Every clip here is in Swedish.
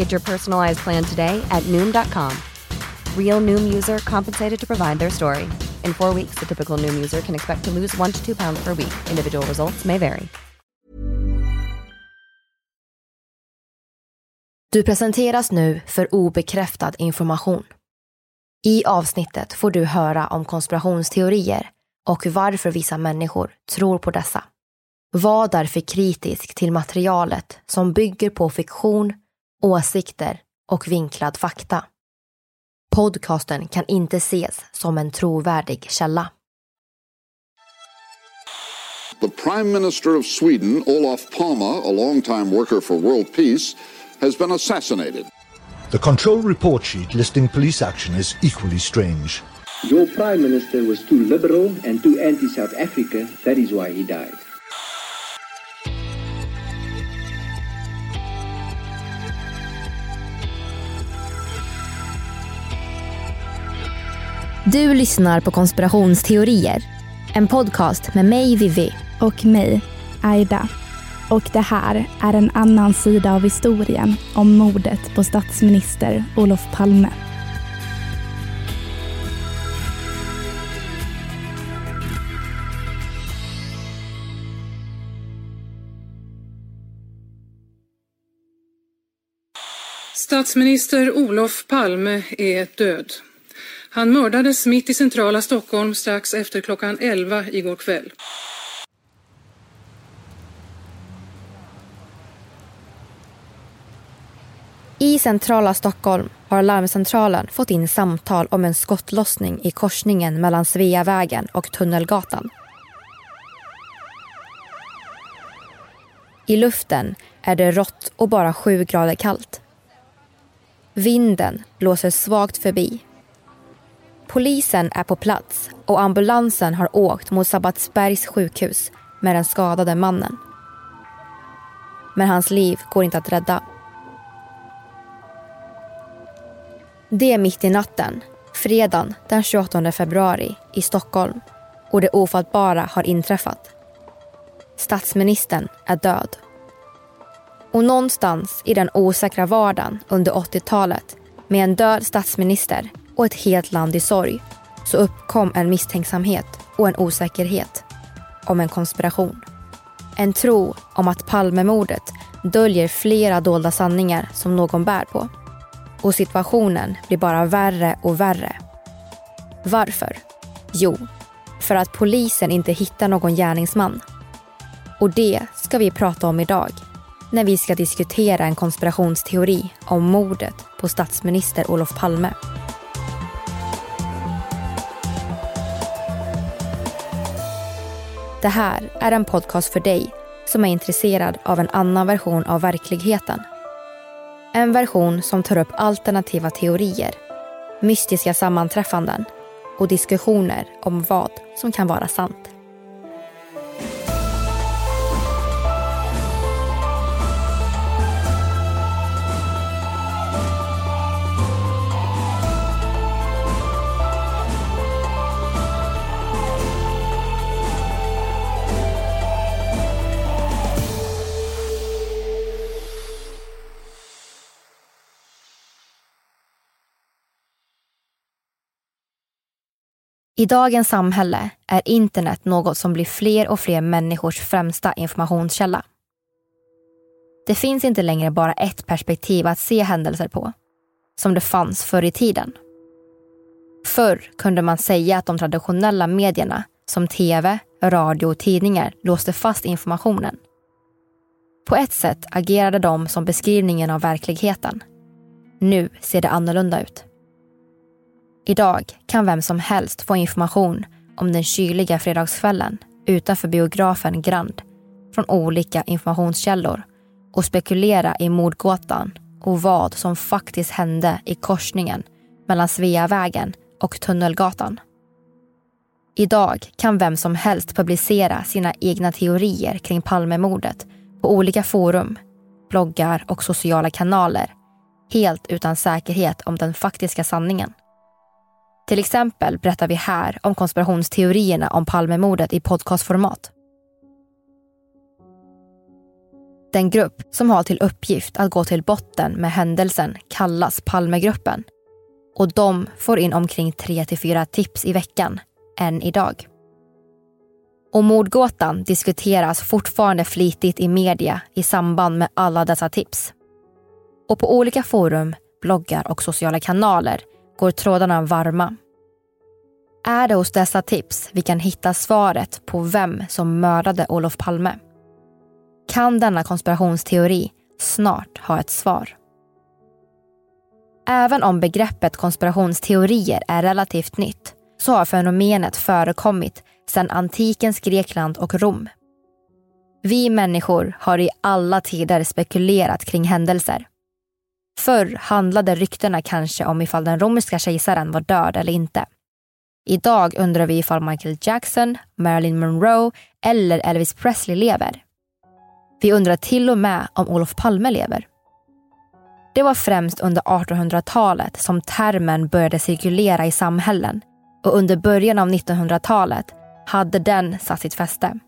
Get your personalized plan today at Noom.com. Real Noom user compensated to provide their story. In four weeks, the typical Noom user can expect to lose one to two pounds per week. Individual results may vary. Du presenteras nu för obekräftad information. I avsnittet får du höra om konspirationsteorier och varför vissa människor tror på dessa. Var därför kritisk till materialet som bygger på fiktion, åsikter och vinklad fakta. Podcasten kan inte ses som en trovärdig källa. The Prime Minister of Sweden, Olof Palme, a long-time worker for world peace, has been assassinated. The control report sheet listing police action is equally strange. Your Prime Minister was too liberal and too anti South Africa, that is why he died. Du lyssnar på konspirationsteorier. En podcast med mig Vivi. Och mig, Aida. Och det här är en annan sida av historien om mordet på statsminister Olof Palme. Statsminister Olof Palme är död. Han mördades mitt i centrala Stockholm strax efter klockan 11 igår kväll. I centrala Stockholm har larmcentralen fått in samtal om en skottlossning i korsningen mellan Sveavägen och Tunnelgatan. I luften är det rått och bara sju grader kallt. Vinden blåser svagt förbi. Polisen är på plats och ambulansen har åkt mot Sabbatsbergs sjukhus med den skadade mannen. Men hans liv går inte att rädda. Det är mitt i natten, fredagen den 28 februari i Stockholm och det ofattbara har inträffat. Statsministern är död. Och någonstans i den osäkra vardagen under 80-talet med en död statsminister och ett helt land i sorg så uppkom en misstänksamhet och en osäkerhet om en konspiration. En tro om att Palmemordet döljer flera dolda sanningar som någon bär på. Och situationen blir bara värre och värre. Varför? Jo, för att polisen inte hittar någon gärningsman. Och det ska vi prata om idag när vi ska diskutera en konspirationsteori om mordet på statsminister Olof Palme. Det här är en podcast för dig som är intresserad av en annan version av verkligheten. En version som tar upp alternativa teorier, mystiska sammanträffanden och diskussioner om vad som kan vara sant. I dagens samhälle är internet något som blir fler och fler människors främsta informationskälla. Det finns inte längre bara ett perspektiv att se händelser på, som det fanns förr i tiden. Förr kunde man säga att de traditionella medierna som tv, radio och tidningar låste fast informationen. På ett sätt agerade de som beskrivningen av verkligheten. Nu ser det annorlunda ut. Idag kan vem som helst få information om den kyliga fredagskvällen utanför biografen Grand från olika informationskällor och spekulera i mordgåtan och vad som faktiskt hände i korsningen mellan Sveavägen och Tunnelgatan. Idag kan vem som helst publicera sina egna teorier kring Palmemordet på olika forum, bloggar och sociala kanaler helt utan säkerhet om den faktiska sanningen. Till exempel berättar vi här om konspirationsteorierna om Palmemordet i podcastformat. Den grupp som har till uppgift att gå till botten med händelsen kallas Palmegruppen. Och de får in omkring 3-4 tips i veckan, än idag. Och mordgåtan diskuteras fortfarande flitigt i media i samband med alla dessa tips. Och på olika forum, bloggar och sociala kanaler går trådarna varma. Är det hos dessa tips vi kan hitta svaret på vem som mördade Olof Palme? Kan denna konspirationsteori snart ha ett svar? Även om begreppet konspirationsteorier är relativt nytt så har fenomenet förekommit sedan antikens Grekland och Rom. Vi människor har i alla tider spekulerat kring händelser. Förr handlade ryktena kanske om ifall den romerska kejsaren var död eller inte. Idag undrar vi ifall Michael Jackson, Marilyn Monroe eller Elvis Presley lever. Vi undrar till och med om Olof Palme lever. Det var främst under 1800-talet som termen började cirkulera i samhällen och under början av 1900-talet hade den satt sitt fäste.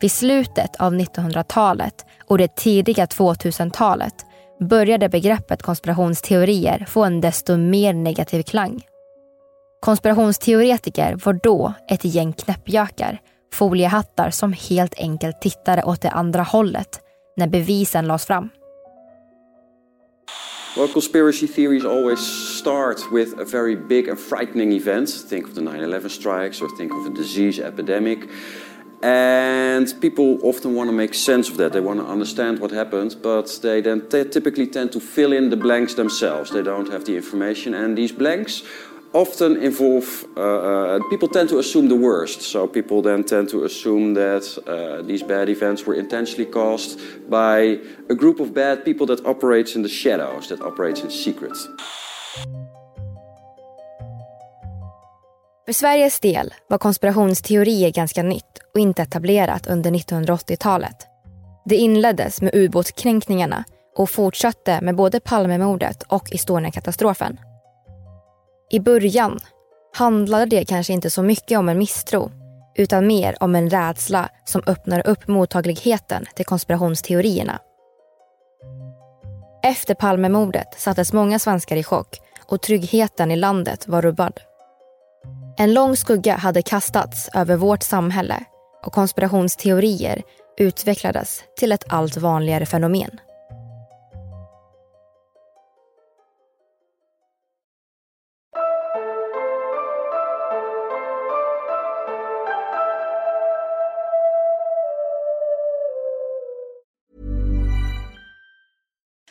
Vid slutet av 1900-talet och det tidiga 2000-talet började begreppet konspirationsteorier få en desto mer negativ klang. Konspirationsteoretiker var då ett gäng knäppjökar, foliehattar som helt enkelt tittade åt det andra hållet när bevisen lades fram. Well, conspiracy theories always start with a very big and frightening event. Think of the 9 11 strikes or think of a disease epidemic. And people often want to make sense of that. They want to understand what happened, but they then typically tend to fill in the blanks themselves. They don't have the information, and these blanks often involve uh, uh, people tend to assume the worst. So people then tend to assume that uh, these bad events were intentionally caused by a group of bad people that operates in the shadows, that operates in secret. För Sveriges del var konspirationsteorier ganska nytt och inte etablerat under 1980-talet. Det inleddes med ubåtskränkningarna och fortsatte med både Palmemordet och Estoniakatastrofen. I början handlade det kanske inte så mycket om en misstro utan mer om en rädsla som öppnar upp mottagligheten till konspirationsteorierna. Efter Palmemordet sattes många svenskar i chock och tryggheten i landet var rubbad. En lång skugga hade kastats över vårt samhälle och konspirationsteorier utvecklades till ett allt vanligare fenomen.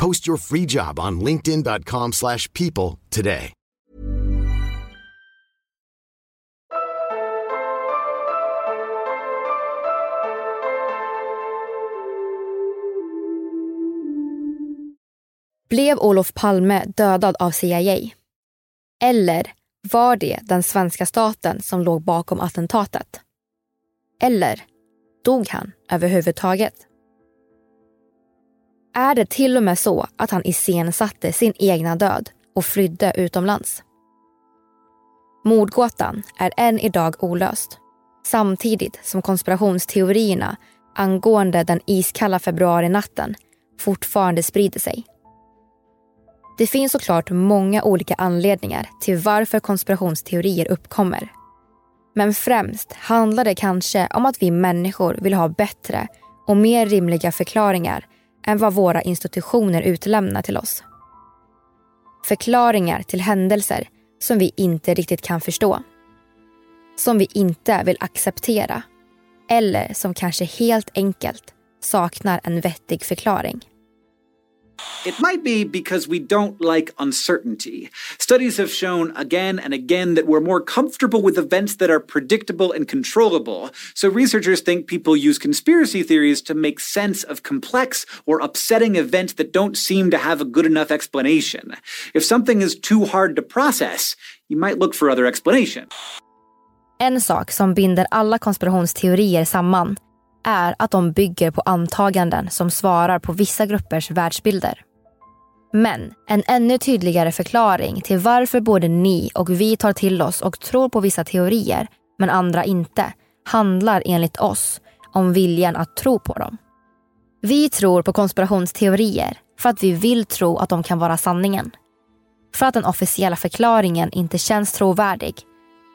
Post your free job on linkedin.com slash people today. Blev Olof Palme dödad av CIA? Eller var det den svenska staten som låg bakom attentatet? Eller dog han överhuvudtaget? Är det till och med så att han iscensatte sin egna död och flydde utomlands? Mordgåtan är än idag olöst. Samtidigt som konspirationsteorierna angående den iskalla februarinatten fortfarande sprider sig. Det finns såklart många olika anledningar till varför konspirationsteorier uppkommer. Men främst handlar det kanske om att vi människor vill ha bättre och mer rimliga förklaringar än vad våra institutioner utlämnar till oss. Förklaringar till händelser som vi inte riktigt kan förstå. Som vi inte vill acceptera. Eller som kanske helt enkelt saknar en vettig förklaring. It might be because we don't like uncertainty. Studies have shown again and again that we're more comfortable with events that are predictable and controllable. So researchers think people use conspiracy theories to make sense of complex or upsetting events that don't seem to have a good enough explanation. If something is too hard to process, you might look for other explanation. En sak som binder alla konspirationsteorier samman är att de bygger på antaganden som svarar på vissa gruppers världsbilder. Men en ännu tydligare förklaring till varför både ni och vi tar till oss och tror på vissa teorier men andra inte handlar enligt oss om viljan att tro på dem. Vi tror på konspirationsteorier för att vi vill tro att de kan vara sanningen. För att den officiella förklaringen inte känns trovärdig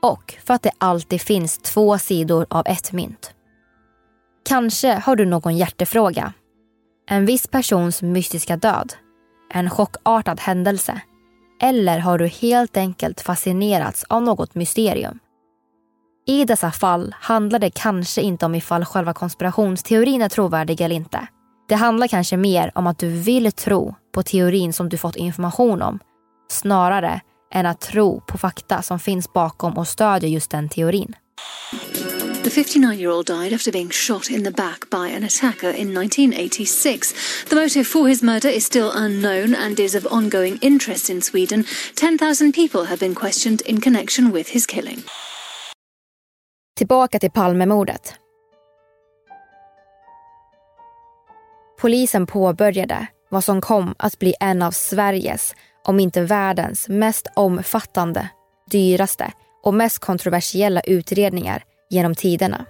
och för att det alltid finns två sidor av ett mynt. Kanske har du någon hjärtefråga. En viss persons mystiska död. En chockartad händelse. Eller har du helt enkelt fascinerats av något mysterium. I dessa fall handlar det kanske inte om ifall själva konspirationsteorin är trovärdig eller inte. Det handlar kanske mer om att du vill tro på teorin som du fått information om snarare än att tro på fakta som finns bakom och stödjer just den teorin. The 59 year old died after being shot in the back by an attacker in 1986. The motive for his murder is still unknown and is of ongoing interest in Sweden. 10,000 people have been questioned in connection with his killing. Tillbaka till Palmemordet. Polisen påbörjade vad som kom att bli en av Sveriges, om inte världens, mest omfattande, dyraste och mest kontroversiella utredningar genom tiderna.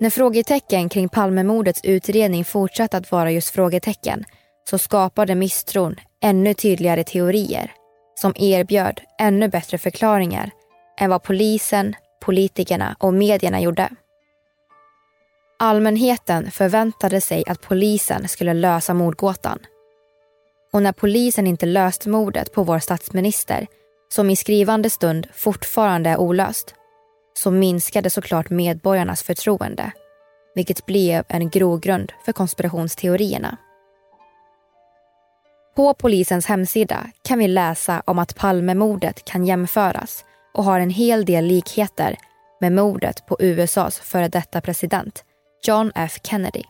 När frågetecken kring Palmemordets utredning fortsatte att vara just frågetecken så skapade misstron ännu tydligare teorier som erbjöd ännu bättre förklaringar än vad polisen, politikerna och medierna gjorde. Allmänheten förväntade sig att polisen skulle lösa mordgåtan. Och när polisen inte löste mordet på vår statsminister, som i skrivande stund fortfarande är olöst, så minskade såklart medborgarnas förtroende, vilket blev en grogrund för konspirationsteorierna. På polisens hemsida kan vi läsa om att Palmemordet kan jämföras och har en hel del likheter med mordet på USAs före detta president John F Kennedy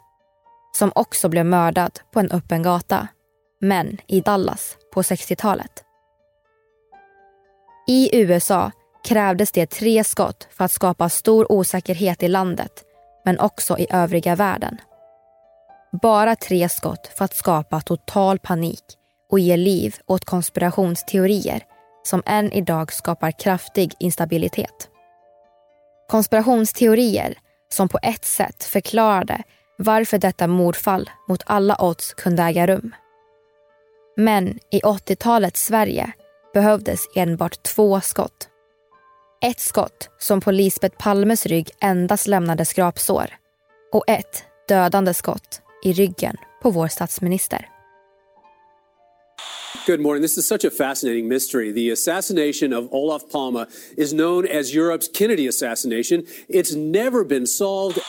som också blev mördad på en öppen gata, men i Dallas på 60-talet. I USA krävdes det tre skott för att skapa stor osäkerhet i landet, men också i övriga världen. Bara tre skott för att skapa total panik och ge liv åt konspirationsteorier som än idag skapar kraftig instabilitet. Konspirationsteorier som på ett sätt förklarade varför detta mordfall mot alla odds kunde äga rum. Men i 80-talets Sverige behövdes enbart två skott. Ett skott som på Lisbeth Palmes rygg endast lämnade skrapsår och ett dödande skott i ryggen på vår statsminister. Good morning. This is such a fascinating mystery. The assassination of Olaf Palme is known as Europe's Kennedy assassination. It's never been solved.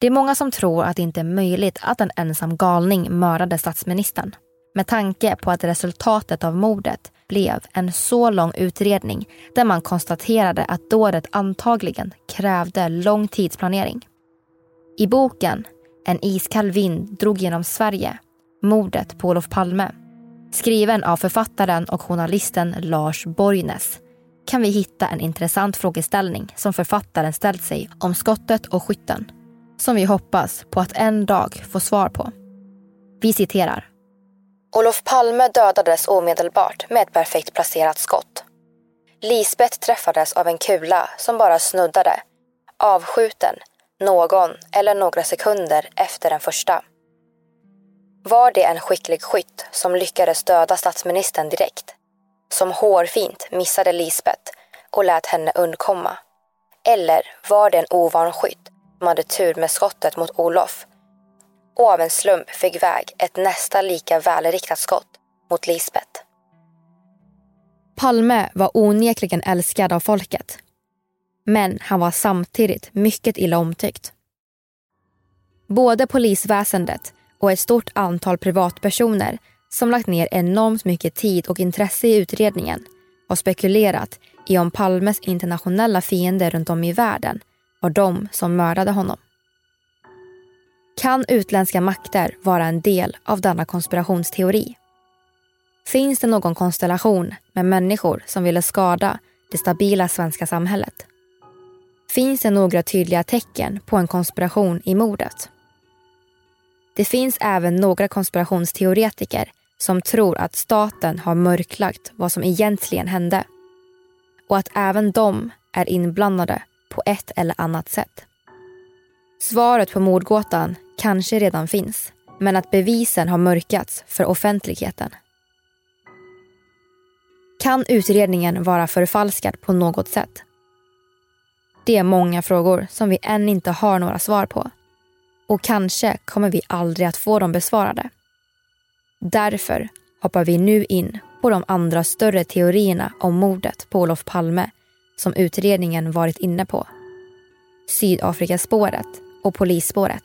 Det är många som tror att det inte är möjligt att en ensam galning mördade statsministern. Med tanke på att resultatet av mordet blev en så lång utredning där man konstaterade att dådet antagligen krävde lång tidsplanering. I boken En iskall vind drog genom Sverige, mordet på Olof Palme skriven av författaren och journalisten Lars Borgnäs kan vi hitta en intressant frågeställning som författaren ställt sig om skottet och skytten som vi hoppas på att en dag få svar på. Vi citerar. Olof Palme dödades omedelbart med ett perfekt placerat skott. Lisbeth träffades av en kula som bara snuddade, avskjuten någon eller några sekunder efter den första. Var det en skicklig skytt som lyckades döda statsministern direkt? Som hårfint missade Lisbeth och lät henne undkomma? Eller var det en ovan skytt som hade tur med skottet mot Olof och av en slump fick väg ett nästan lika välriktat skott mot Lisbeth? Palme var onekligen älskad av folket. Men han var samtidigt mycket illa omtyckt. Både polisväsendet och ett stort antal privatpersoner som lagt ner enormt mycket tid och intresse i utredningen har spekulerat i om Palmes internationella fiender runt om i världen var de som mördade honom. Kan utländska makter vara en del av denna konspirationsteori? Finns det någon konstellation med människor som ville skada det stabila svenska samhället? Finns det några tydliga tecken på en konspiration i mordet? Det finns även några konspirationsteoretiker som tror att staten har mörklagt vad som egentligen hände. Och att även de är inblandade på ett eller annat sätt. Svaret på mordgåtan kanske redan finns, men att bevisen har mörkats för offentligheten. Kan utredningen vara förfalskad på något sätt? Det är många frågor som vi än inte har några svar på. Och kanske kommer vi aldrig att få dem besvarade. Därför hoppar vi nu in på de andra större teorierna om mordet på Olof Palme som utredningen varit inne på. Sydafrikaspåret och polisspåret.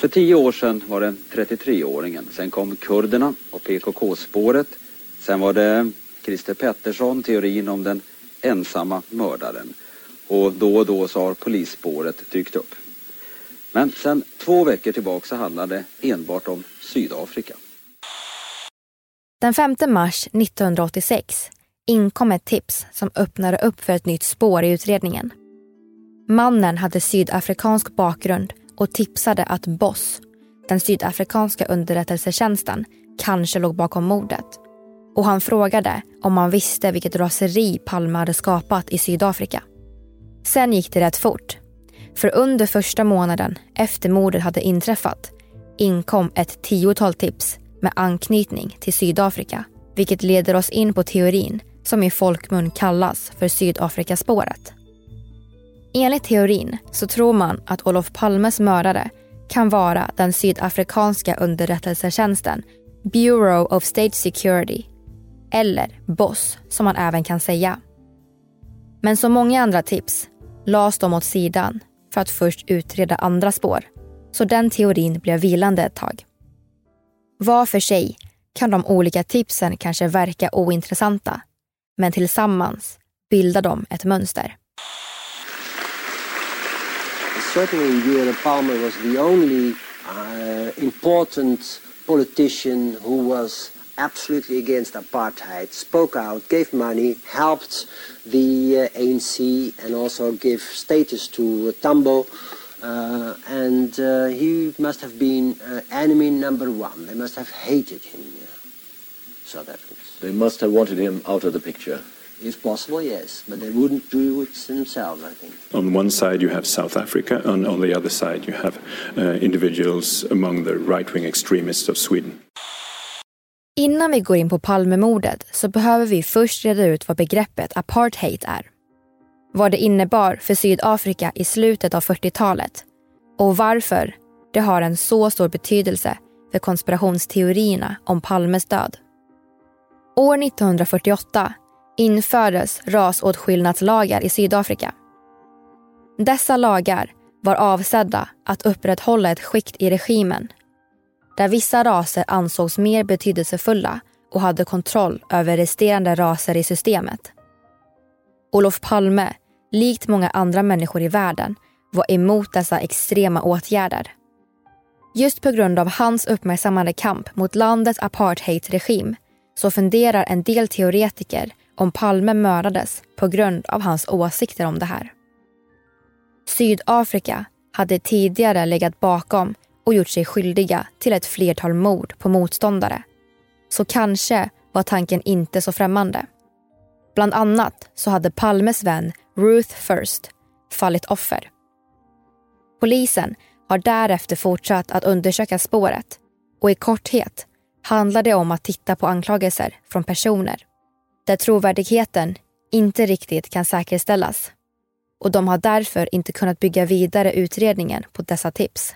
För tio år sedan var det 33-åringen. Sen kom kurderna och PKK-spåret. Sen var det Christer Pettersson, teorin om den ensamma mördaren och då och då så har polisspåret dykt upp. Men sen två veckor tillbaka så handlar det enbart om Sydafrika. Den 5 mars 1986 inkom ett tips som öppnade upp för ett nytt spår i utredningen. Mannen hade sydafrikansk bakgrund och tipsade att Boss, den sydafrikanska underrättelsetjänsten, kanske låg bakom mordet. Och han frågade om man visste vilket raseri Palme hade skapat i Sydafrika. Sen gick det rätt fort. För under första månaden efter mordet hade inträffat inkom ett tiotal tips med anknytning till Sydafrika. Vilket leder oss in på teorin som i folkmun kallas för Sydafrikaspåret. Enligt teorin så tror man att Olof Palmes mördare kan vara den sydafrikanska underrättelsetjänsten Bureau of State Security eller BOSS som man även kan säga. Men som många andra tips lades de åt sidan för att först utreda andra spår så den teorin blev vilande ett tag. Var för sig kan de olika tipsen kanske verka ointressanta men tillsammans bildar de ett mönster. Certainly Gere Palmer was the only uh, important politician who was absolutely against apartheid, spoke out, gave money, helped the uh, ANC and also gave status to Tambo. Uh, and uh, he must have been uh, enemy number one. They must have hated him, South Africans. They must have wanted him out of the picture. If possible, yes, but they wouldn't do it themselves, I think. On one side, you have South Africa, and on the other side, you have uh, individuals among the right wing extremists of Sweden. Innan vi går in på Palmemordet så behöver vi först reda ut vad begreppet apartheid är. Vad det innebar för Sydafrika i slutet av 40-talet och varför det har en så stor betydelse för konspirationsteorierna om Palmes död. År 1948 infördes rasåtskillnadslagar i Sydafrika. Dessa lagar var avsedda att upprätthålla ett skikt i regimen där vissa raser ansågs mer betydelsefulla och hade kontroll över resterande raser i systemet. Olof Palme, likt många andra människor i världen, var emot dessa extrema åtgärder. Just på grund av hans uppmärksammade kamp mot landets apartheidregim så funderar en del teoretiker om Palme mördades på grund av hans åsikter om det här. Sydafrika hade tidigare legat bakom och gjort sig skyldiga till ett flertal mord på motståndare. Så kanske var tanken inte så främmande. Bland annat så hade Palmes vän Ruth First fallit offer. Polisen har därefter fortsatt att undersöka spåret och i korthet handlar det om att titta på anklagelser från personer där trovärdigheten inte riktigt kan säkerställas och de har därför inte kunnat bygga vidare utredningen på dessa tips.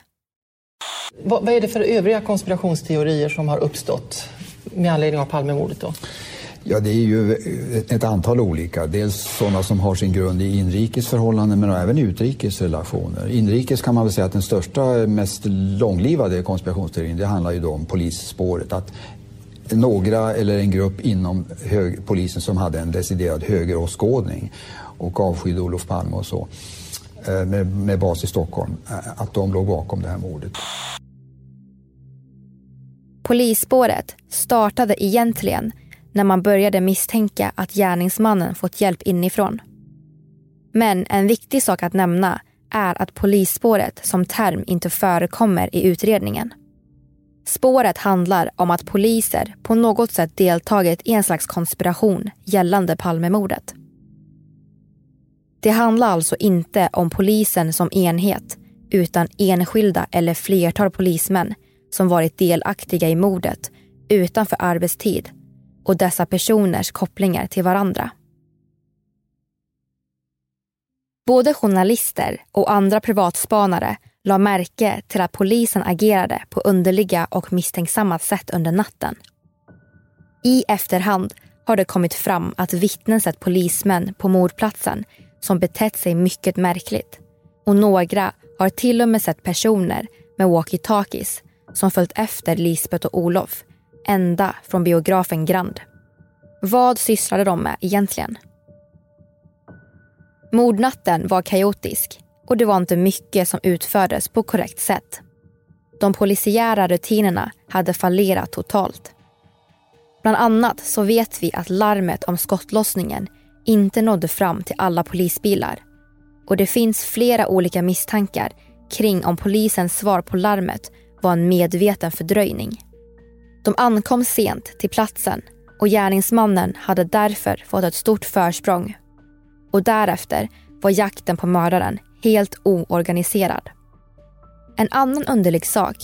Vad, vad är det för övriga konspirationsteorier som har uppstått med anledning av Palmemordet då? Ja, det är ju ett antal olika. Dels sådana som har sin grund i inrikes förhållanden men även utrikes relationer. Inrikes kan man väl säga att den största, mest långlivade konspirationsteorin det handlar ju då om polisspåret. Att några eller en grupp inom hög, polisen som hade en deciderad högeråskådning och avskydde Olof Palme och så eh, med, med bas i Stockholm, eh, att de låg bakom det här mordet. Polisspåret startade egentligen när man började misstänka att gärningsmannen fått hjälp inifrån. Men en viktig sak att nämna är att polisspåret som term inte förekommer i utredningen. Spåret handlar om att poliser på något sätt deltagit i en slags konspiration gällande Palmemordet. Det handlar alltså inte om polisen som enhet utan enskilda eller flertal polismän som varit delaktiga i mordet utanför arbetstid och dessa personers kopplingar till varandra. Både journalister och andra privatspanare la märke till att polisen agerade på underliga och misstänksamma sätt under natten. I efterhand har det kommit fram att vittnen sett polismän på mordplatsen som betett sig mycket märkligt och några har till och med sett personer med walkie-talkies som följt efter Lisbeth och Olof ända från biografen Grand. Vad sysslade de med egentligen? Mordnatten var kaotisk och det var inte mycket som utfördes på korrekt sätt. De polisiära rutinerna hade fallerat totalt. Bland annat så vet vi att larmet om skottlossningen inte nådde fram till alla polisbilar. Och det finns flera olika misstankar kring om polisens svar på larmet var en medveten fördröjning. De ankom sent till platsen och gärningsmannen hade därför fått ett stort försprång. Och därefter var jakten på mördaren helt oorganiserad. En annan underlig sak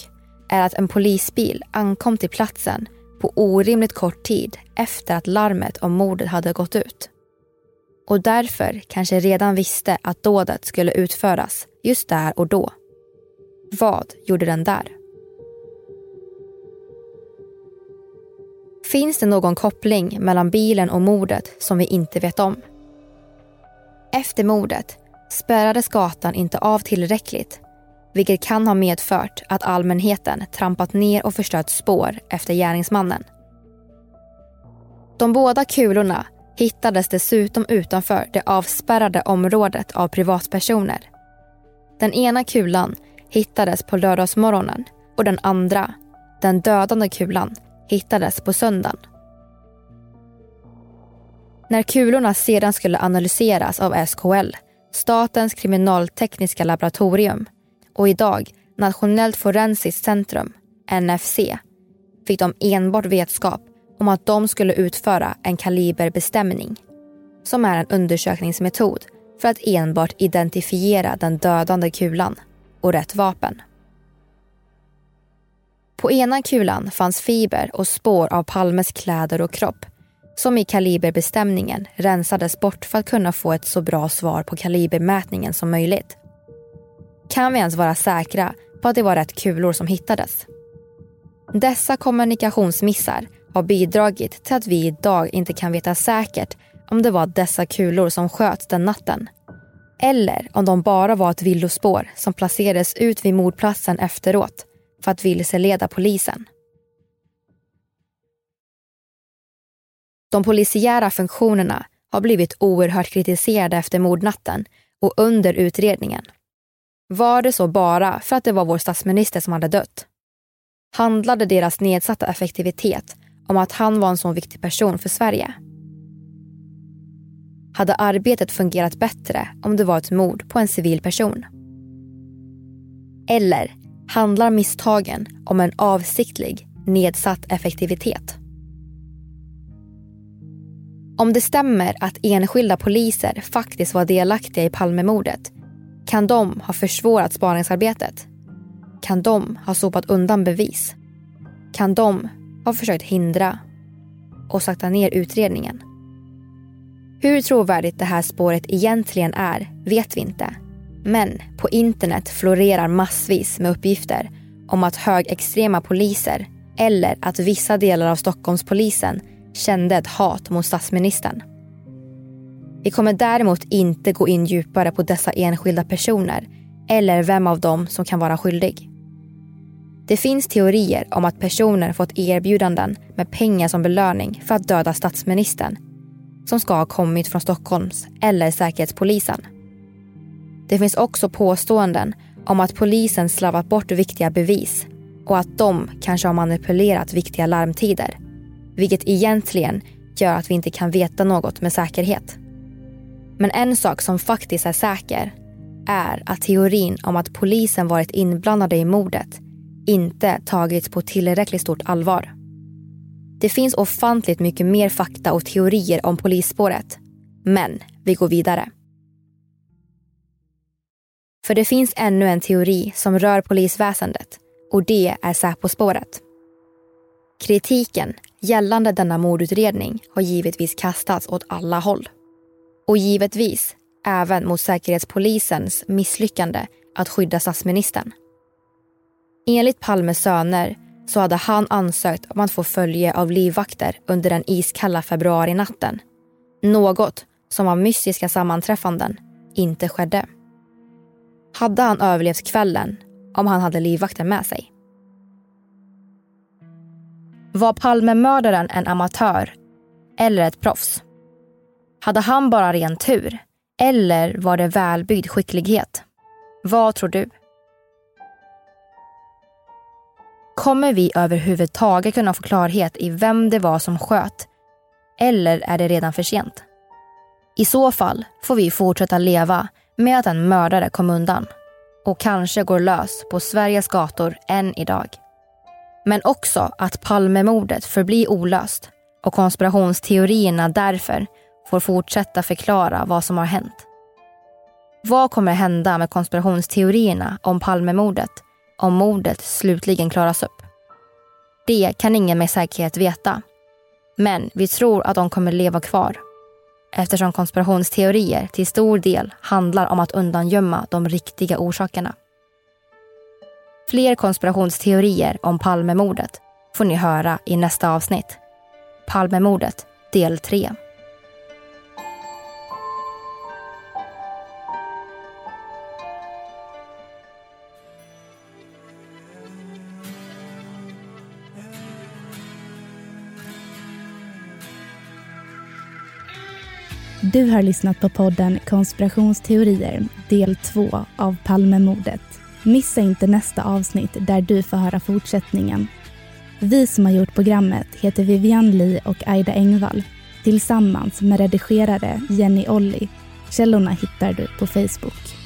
är att en polisbil ankom till platsen på orimligt kort tid efter att larmet om mordet hade gått ut. Och därför kanske redan visste att dådet skulle utföras just där och då. Vad gjorde den där? Finns det någon koppling mellan bilen och mordet som vi inte vet om? Efter mordet spärrades gatan inte av tillräckligt vilket kan ha medfört att allmänheten trampat ner och förstört spår efter gärningsmannen. De båda kulorna hittades dessutom utanför det avspärrade området av privatpersoner. Den ena kulan hittades på lördagsmorgonen och den andra, den dödande kulan, hittades på söndagen. När kulorna sedan skulle analyseras av SKL, Statens kriminaltekniska laboratorium, och idag Nationellt forensiskt centrum, NFC, fick de enbart vetskap om att de skulle utföra en kaliberbestämning som är en undersökningsmetod för att enbart identifiera den dödande kulan och rätt vapen. På ena kulan fanns fiber och spår av Palmes kläder och kropp som i kaliberbestämningen rensades bort för att kunna få ett så bra svar på kalibermätningen som möjligt. Kan vi ens vara säkra på att det var rätt kulor som hittades? Dessa kommunikationsmissar har bidragit till att vi idag inte kan veta säkert om det var dessa kulor som sköts den natten. Eller om de bara var ett villospår som placerades ut vid mordplatsen efteråt för att vilseleda polisen. De polisiära funktionerna har blivit oerhört kritiserade efter mordnatten och under utredningen. Var det så bara för att det var vår statsminister som hade dött? Handlade deras nedsatta effektivitet om att han var en så viktig person för Sverige? Hade arbetet fungerat bättre om det var ett mord på en civil person? Eller handlar misstagen om en avsiktlig nedsatt effektivitet? Om det stämmer att enskilda poliser faktiskt var delaktiga i Palmemordet kan de ha försvårat spaningsarbetet? Kan de ha sopat undan bevis? Kan de ha försökt hindra och sakta ner utredningen? Hur trovärdigt det här spåret egentligen är vet vi inte. Men på internet florerar massvis med uppgifter om att högextrema poliser eller att vissa delar av Stockholmspolisen kände ett hat mot statsministern. Vi kommer däremot inte gå in djupare på dessa enskilda personer eller vem av dem som kan vara skyldig. Det finns teorier om att personer fått erbjudanden med pengar som belöning för att döda statsministern som ska ha kommit från Stockholms eller Säkerhetspolisen. Det finns också påståenden om att polisen slarvat bort viktiga bevis och att de kanske har manipulerat viktiga larmtider. Vilket egentligen gör att vi inte kan veta något med säkerhet. Men en sak som faktiskt är säker är att teorin om att polisen varit inblandade i mordet inte tagits på tillräckligt stort allvar. Det finns ofantligt mycket mer fakta och teorier om polisspåret. Men vi går vidare. För det finns ännu en teori som rör polisväsendet och det är Säpo-spåret. Kritiken gällande denna mordutredning har givetvis kastats åt alla håll. Och givetvis även mot Säkerhetspolisens misslyckande att skydda statsministern. Enligt Palmes söner så hade han ansökt om att få följe av livvakter under den iskalla februarinatten. Något som av mystiska sammanträffanden inte skedde. Hade han överlevt kvällen om han hade livvakter med sig? Var Palmemördaren en amatör eller ett proffs? Hade han bara ren tur? Eller var det välbyggd skicklighet? Vad tror du? Kommer vi överhuvudtaget kunna få klarhet i vem det var som sköt? Eller är det redan för sent? I så fall får vi fortsätta leva med att en mördare kom undan och kanske går lös på Sveriges gator än idag. Men också att Palmemordet förblir olöst och konspirationsteorierna därför får fortsätta förklara vad som har hänt. Vad kommer hända med konspirationsteorierna om Palmemordet om mordet slutligen klaras upp? Det kan ingen med säkerhet veta. Men vi tror att de kommer leva kvar eftersom konspirationsteorier till stor del handlar om att undangömma de riktiga orsakerna. Fler konspirationsteorier om Palmemordet får ni höra i nästa avsnitt. Palmemordet del 3. Du har lyssnat på podden Konspirationsteorier del 2 av Palmemordet. Missa inte nästa avsnitt där du får höra fortsättningen. Vi som har gjort programmet heter Vivian Lee och Aida Engvall tillsammans med redigerare Jenny Olli. Källorna hittar du på Facebook.